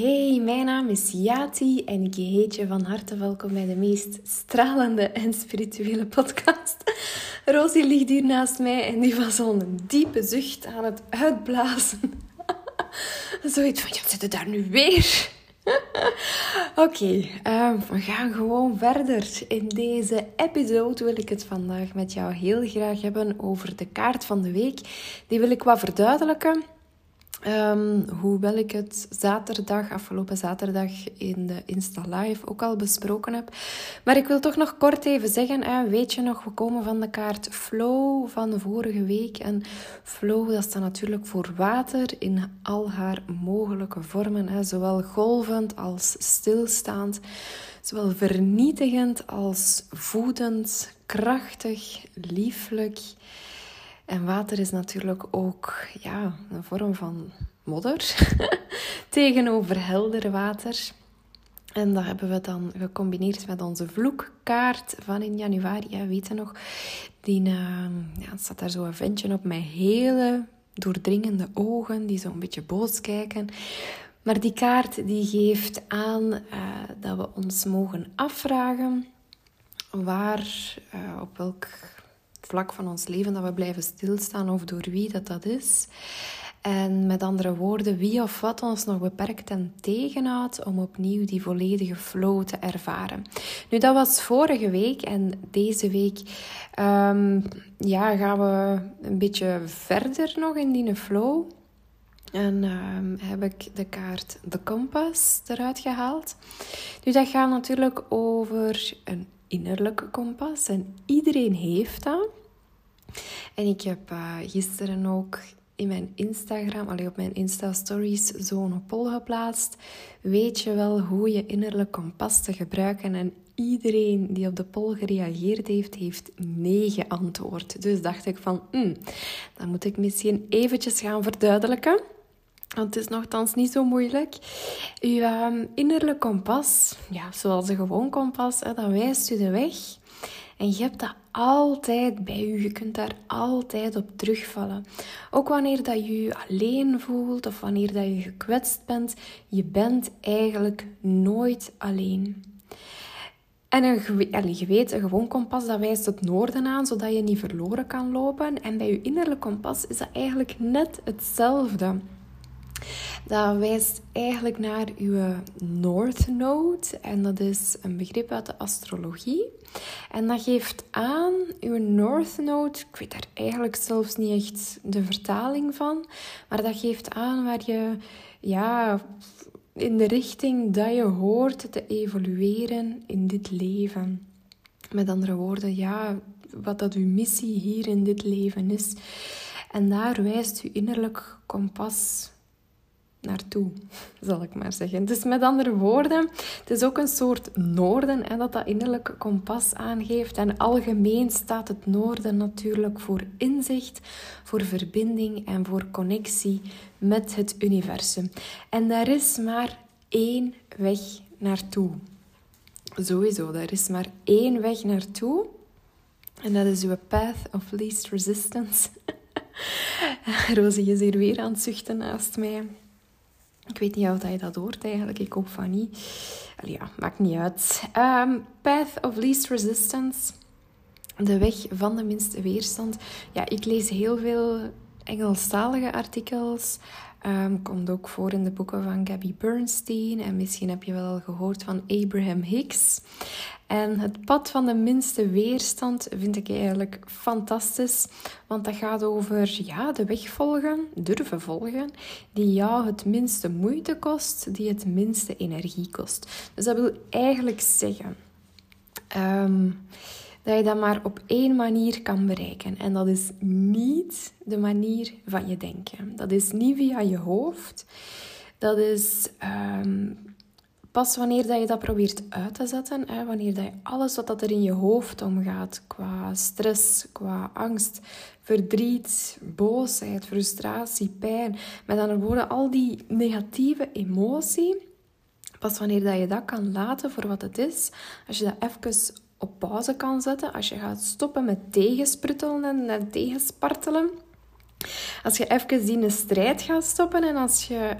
Hey, mijn naam is Yati en ik heet je van harte welkom bij de meest stralende en spirituele podcast. Rosie ligt hier naast mij en die was al een diepe zucht aan het uitblazen. Zoiets van, ja, zit daar nu weer? Oké, ehm, we gaan gewoon verder. In deze episode wil ik het vandaag met jou heel graag hebben over de kaart van de week. Die wil ik wat verduidelijken. Um, hoewel ik het zaterdag, afgelopen zaterdag in de Insta Live ook al besproken heb. Maar ik wil toch nog kort even zeggen, weet je nog, we komen van de kaart Flow van de vorige week. En Flow, dat staat natuurlijk voor water in al haar mogelijke vormen. Hè, zowel golvend als stilstaand. Zowel vernietigend als voedend, krachtig, lieflijk. En water is natuurlijk ook ja, een vorm van modder tegenover helder water. En dat hebben we dan gecombineerd met onze vloekkaart van in januari. Ja, weet je nog? Die, uh, ja, staat daar zo'n ventje op met hele doordringende ogen, die zo een beetje boos kijken. Maar die kaart die geeft aan uh, dat we ons mogen afvragen waar, uh, op welk vlak van ons leven dat we blijven stilstaan of door wie dat, dat is. En met andere woorden, wie of wat ons nog beperkt en tegenhoudt om opnieuw die volledige flow te ervaren. Nu, dat was vorige week en deze week ehm, ja, gaan we een beetje verder nog in die flow. En um, heb ik de kaart de kompas eruit gehaald. Nu, dat gaat natuurlijk over een innerlijke kompas en iedereen heeft dat. En ik heb uh, gisteren ook in mijn Instagram, allee, op mijn Insta-stories, zo'n poll geplaatst. Weet je wel hoe je innerlijk kompas te gebruiken? En iedereen die op de poll gereageerd heeft, heeft nee geantwoord. Dus dacht ik van, mm, dan moet ik misschien eventjes gaan verduidelijken. Want het is nogthans niet zo moeilijk. Uw um, innerlijk kompas, ja, zoals een gewoon kompas, hè, dat wijst u de weg. En je hebt dat altijd bij je. Je kunt daar altijd op terugvallen. Ook wanneer dat je je alleen voelt of wanneer dat je gekwetst bent, je bent eigenlijk nooit alleen. En een, je weet, een gewoon kompas dat wijst het noorden aan, zodat je niet verloren kan lopen. En bij je innerlijk kompas is dat eigenlijk net hetzelfde. Dat wijst eigenlijk naar uw North Node. En dat is een begrip uit de astrologie. En dat geeft aan, uw North Node, ik weet daar eigenlijk zelfs niet echt de vertaling van, maar dat geeft aan waar je ja, in de richting dat je hoort te evolueren in dit leven. Met andere woorden, ja, wat dat uw missie hier in dit leven is. En daar wijst uw innerlijk kompas naartoe, zal ik maar zeggen. Dus met andere woorden, het is ook een soort noorden en dat dat innerlijke kompas aangeeft. En algemeen staat het noorden natuurlijk voor inzicht, voor verbinding en voor connectie met het universum. En daar is maar één weg naartoe. Sowieso, er is maar één weg naartoe. En dat is uw path of least resistance. Rosie is hier weer aan het zuchten naast mij. Ik weet niet of je dat hoort eigenlijk. Ik hoop van niet. Allee, ja, maakt niet uit. Ehm, path of Least Resistance. De weg van de minste weerstand. Ja, ik lees heel veel Engelstalige artikels. Um, komt ook voor in de boeken van Gabby Bernstein. En misschien heb je wel gehoord van Abraham Hicks. En het pad van de minste weerstand vind ik eigenlijk fantastisch. Want dat gaat over ja, de weg volgen, durven volgen, die jou het minste moeite kost, die het minste energie kost. Dus dat wil eigenlijk zeggen ehm, dat je dat maar op één manier kan bereiken. En dat is niet de manier van je denken. Dat is niet via je hoofd. Dat is ehm, Pas wanneer dat je dat probeert uit te zetten, hè, wanneer dat je alles wat er in je hoofd omgaat, qua stress, qua angst, verdriet, boosheid, frustratie, pijn, met andere woorden, al die negatieve emotie, pas wanneer dat je dat kan laten voor wat het is, als je dat even op pauze kan zetten, als je gaat stoppen met tegensprutelen en tegenspartelen, als je even die strijd gaat stoppen en als je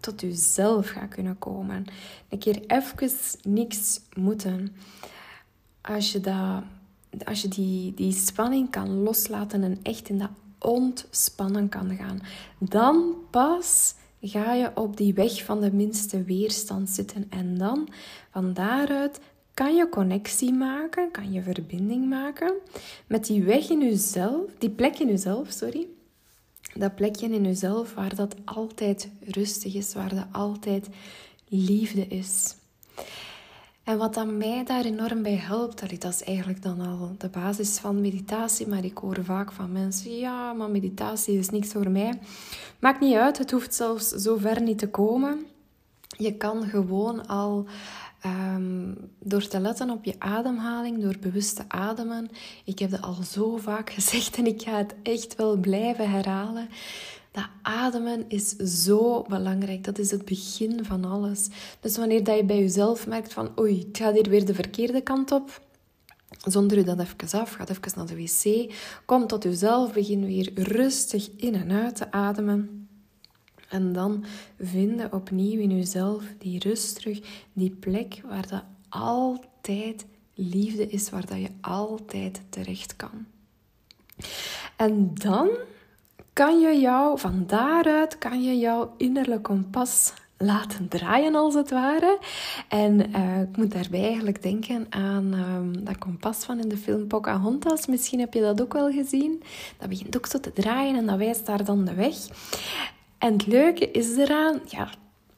tot jezelf gaat kunnen komen. Een keer even niks moeten. Als je, dat, als je die, die spanning kan loslaten en echt in dat ontspannen kan gaan, dan pas ga je op die weg van de minste weerstand zitten. En dan van daaruit kan je connectie maken, kan je verbinding maken met die weg in jezelf, die plek in jezelf, sorry. Dat plekje in jezelf waar dat altijd rustig is, waar dat altijd liefde is. En wat dan mij daar enorm bij helpt, dat is eigenlijk dan al de basis van meditatie, maar ik hoor vaak van mensen, ja, maar meditatie is niks voor mij. Maakt niet uit, het hoeft zelfs zo ver niet te komen. Je kan gewoon al um, door te letten op je ademhaling, door bewust te ademen. Ik heb dat al zo vaak gezegd en ik ga het echt wel blijven herhalen. Dat ademen is zo belangrijk. Dat is het begin van alles. Dus wanneer dat je bij jezelf merkt van oei, het gaat hier weer de verkeerde kant op, zonder je dat even af, ga even naar de wc, kom tot jezelf, begin weer rustig in en uit te ademen. En dan vinden opnieuw in jezelf die rust terug, die plek waar dat altijd liefde is, waar dat je altijd terecht kan. En dan kan je jou, van daaruit kan je jouw innerlijk kompas laten draaien, als het ware. En uh, ik moet daarbij eigenlijk denken aan um, dat kompas van in de film Pocahontas. Misschien heb je dat ook wel gezien. Dat begint ook zo te draaien en dat wijst daar dan de weg. En het leuke is eraan, ja,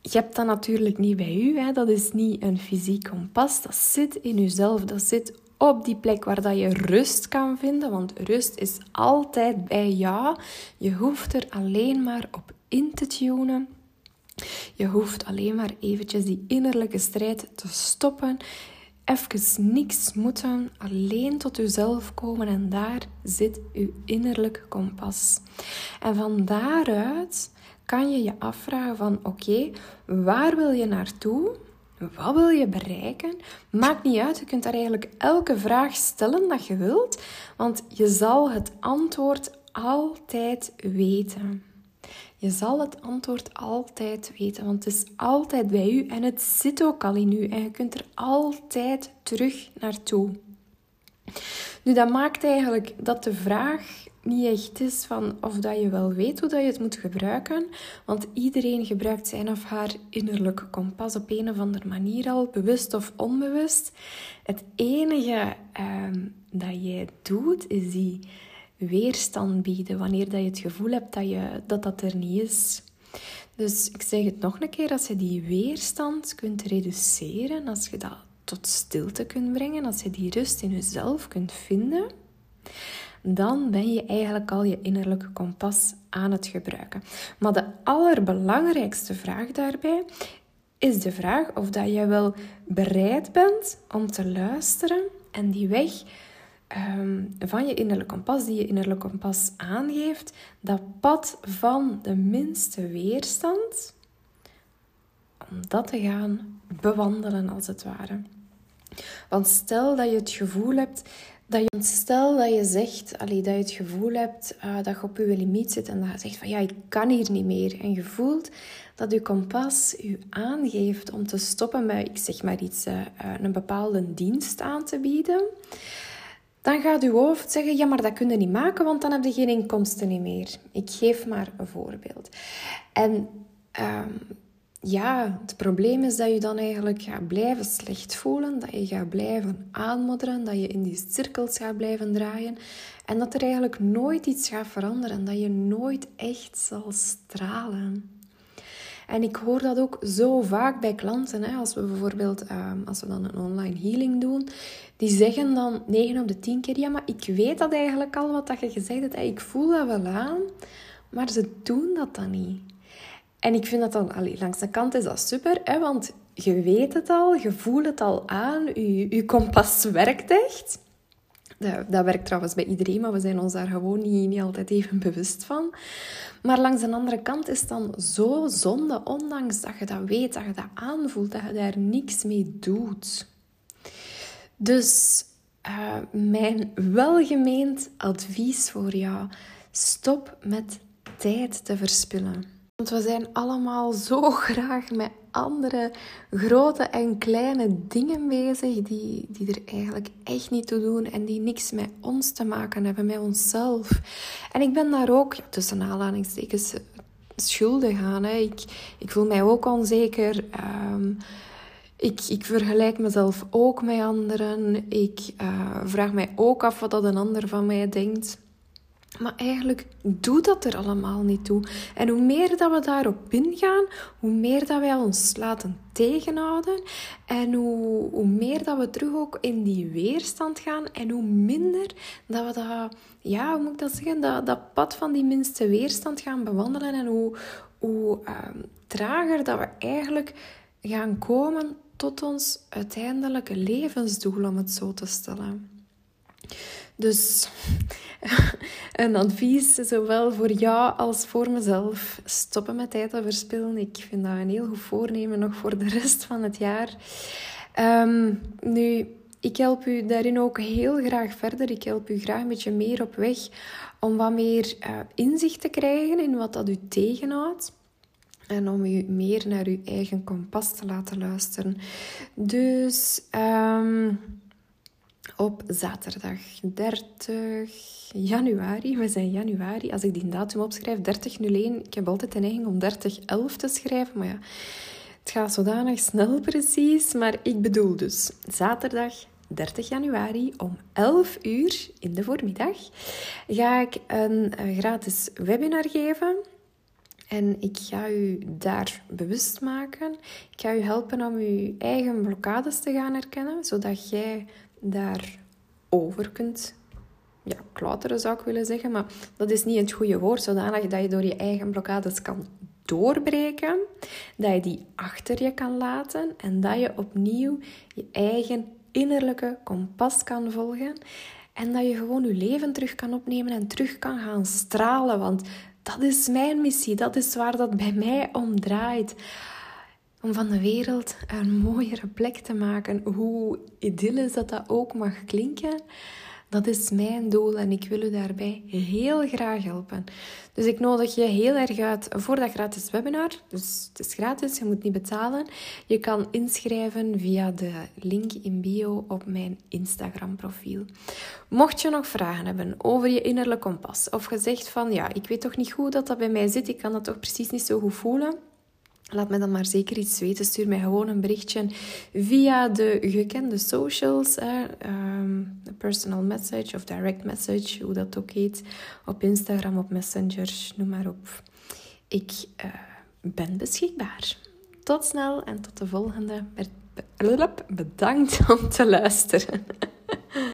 je hebt dat natuurlijk niet bij u. Dat is niet een fysiek kompas. Dat zit in jezelf. Dat zit op die plek waar dat je rust kan vinden. Want rust is altijd bij jou. Je hoeft er alleen maar op in te tunen. Je hoeft alleen maar eventjes die innerlijke strijd te stoppen. Even niks moeten, alleen tot jezelf komen en daar zit uw innerlijk kompas. En van daaruit kan je je afvragen van oké, waar wil je naartoe? Wat wil je bereiken? Maakt niet uit, je kunt daar eigenlijk elke vraag stellen dat je wilt, want je zal het antwoord altijd weten. Je zal het antwoord altijd weten, want het is altijd bij u en het zit ook al in u en je kunt er altijd terug naartoe. Nu, dat maakt eigenlijk dat de vraag niet echt is van of dat je wel weet hoe dat je het moet gebruiken. Want iedereen gebruikt zijn of haar innerlijke kompas op een of andere manier al, bewust of onbewust. Het enige ehm, dat jij doet, is die weerstand bieden wanneer dat je het gevoel hebt dat, je, dat dat er niet is. Dus ik zeg het nog een keer, als je die weerstand kunt reduceren, als je dat tot stilte kunt brengen, als je die rust in jezelf kunt vinden, dan ben je eigenlijk al je innerlijke kompas aan het gebruiken. Maar de allerbelangrijkste vraag daarbij is de vraag of dat je wel bereid bent om te luisteren en die weg ehm, van je innerlijke kompas, die je innerlijke kompas aangeeft, dat pad van de minste weerstand, om dat te gaan bewandelen als het ware. Want stel dat je het gevoel hebt dat je, stel dat je zegt, allee, dat je het gevoel hebt uh, dat je op je limiet zit en dat je zegt van ja, ik kan hier niet meer. En je voelt dat je kompas je aangeeft om te stoppen met, ik zeg maar iets, uh, een bepaalde dienst aan te bieden. Dan gaat je hoofd zeggen, ja, maar dat kun je niet maken, want dan heb je geen inkomsten meer. Ik geef maar een voorbeeld. En ehm, ja, het probleem is dat je dan eigenlijk gaat blijven slecht voelen, dat je gaat blijven aanmodderen, dat je in die cirkels gaat blijven draaien en dat er eigenlijk nooit iets gaat veranderen, dat je nooit echt zal stralen. En ik hoor dat ook zo vaak bij klanten. Hè, als we bijvoorbeeld ehm, als we dan een online healing doen, die zeggen dan 9 op de 10 keer: Ja, maar ik weet dat eigenlijk al wat dat je gezegd hebt. Ik voel dat wel aan, maar ze doen dat dan niet. En ik vind dat dan, allee, langs de kant is dat super, hè, want je weet het al, je voelt het al aan, je, kompas werkt echt. Dat, dat, werkt trouwens bij iedereen, maar we zijn ons daar gewoon niet, niet altijd even bewust van. Maar langs de andere kant is het dan zo zonde, ondanks dat je dat weet, dat je dat aanvoelt, dat je daar niks mee doet. Dus uh, mijn welgemeend advies voor jou: stop met tijd te verspillen. Want we zijn allemaal zo graag met andere grote en kleine dingen bezig die, die er eigenlijk echt niet toe doen en die niks met ons te maken hebben, met onszelf. En ik ben daar ook, tussen aanhalingstekens, schuldig aan. Hè. Ik, ik voel mij ook onzeker. Ehm, ik, ik vergelijk mezelf ook met anderen. Ik uh, vraag mij ook af wat dat een ander van mij denkt. Maar eigenlijk doet dat er allemaal niet toe. En hoe meer dat we daarop ingaan, hoe meer dat wij ons laten tegenhouden. En hoe, hoe meer dat we terug ook in die weerstand gaan. En hoe minder dat we dat, ja, hoe moet ik dat zeggen, dat, dat pad van die minste weerstand gaan bewandelen. En hoe, hoe ehm, trager dat we eigenlijk gaan komen tot ons uiteindelijke levensdoel, om het zo te stellen. Dus een advies, zowel voor jou als voor mezelf. Stoppen met tijd te verspillen. Ik vind dat een heel goed voornemen nog voor de rest van het jaar. Ehm, nu, ik help u daarin ook heel graag verder. Ik help u graag een beetje meer op weg om wat meer uh, inzicht te krijgen in wat dat u tegenhoudt. En om u meer naar uw eigen kompas te laten luisteren. Dus um, op zaterdag 30 januari. We zijn januari. Als ik die datum opschrijf, 3001. Ik heb altijd de neiging om 3011 te schrijven, maar ja, het gaat zodanig snel precies. Maar ik bedoel dus zaterdag 30 januari om 11 uur in de voormiddag ga ik een gratis webinar geven. En ik ga u daar bewust maken. Ik ga u helpen om uw eigen blokkades te gaan herkennen, zodat jij daarover kunt ja, klauteren, zou ik willen zeggen. Maar dat is niet het goede woord, zodanig dat je door je eigen blokkades kan doorbreken, dat je die achter je kan laten en dat je opnieuw je eigen innerlijke kompas kan volgen en dat je gewoon je leven terug kan opnemen en terug kan gaan stralen. Want dat is mijn missie, dat is waar dat bij mij om draait om van de wereld een mooiere plek te maken. Hoe idyllisch dat dat ook mag klinken, dat is mijn doel en ik wil u daarbij heel graag helpen. Dus ik nodig je heel erg uit voor dat gratis webinar. Dus het is gratis, je moet niet betalen. Je kan inschrijven via de link in bio op mijn Instagram profiel. Mocht je nog vragen hebben over je innerlijke kompas of gezegd van ja, ik weet toch niet goed dat dat bij mij zit, ik kan dat toch precies niet zo goed voelen Laat me dan maar zeker iets weten. Stuur mij gewoon een berichtje via de gekende socials. Ehm, personal message of direct message, hoe dat ook heet. Op Instagram, op Messenger, noem maar op. Ik uh, ben beschikbaar. Tot snel en tot de volgende. Bedankt om te luisteren.